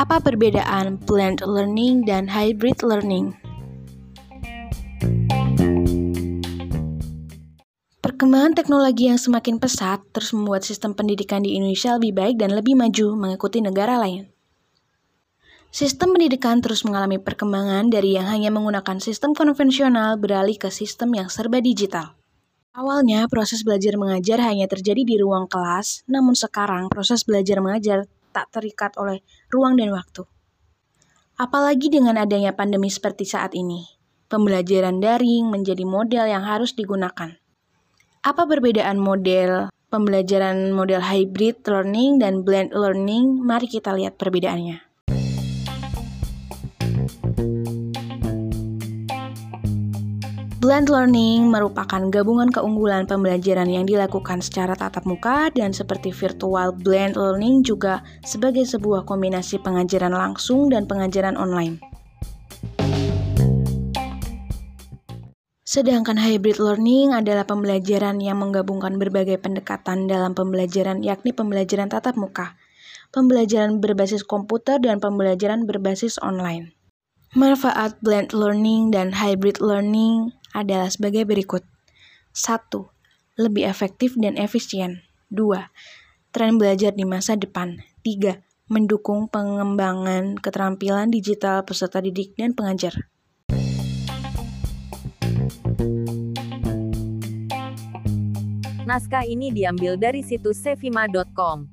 Apa perbedaan blended learning dan hybrid learning? Perkembangan teknologi yang semakin pesat terus membuat sistem pendidikan di Indonesia lebih baik dan lebih maju mengikuti negara lain. Sistem pendidikan terus mengalami perkembangan dari yang hanya menggunakan sistem konvensional beralih ke sistem yang serba digital. Awalnya, proses belajar mengajar hanya terjadi di ruang kelas, namun sekarang proses belajar mengajar tak terikat oleh ruang dan waktu. Apalagi dengan adanya pandemi seperti saat ini, pembelajaran daring menjadi model yang harus digunakan. Apa perbedaan model pembelajaran model hybrid learning dan blend learning? Mari kita lihat perbedaannya. Blend learning merupakan gabungan keunggulan pembelajaran yang dilakukan secara tatap muka dan seperti virtual blend learning juga sebagai sebuah kombinasi pengajaran langsung dan pengajaran online. Sedangkan hybrid learning adalah pembelajaran yang menggabungkan berbagai pendekatan dalam pembelajaran yakni pembelajaran tatap muka, pembelajaran berbasis komputer dan pembelajaran berbasis online. Manfaat blend learning dan hybrid learning adalah sebagai berikut. 1. Lebih efektif dan efisien. 2. Tren belajar di masa depan. 3. Mendukung pengembangan keterampilan digital peserta didik dan pengajar. Naskah ini diambil dari situs sevima.com.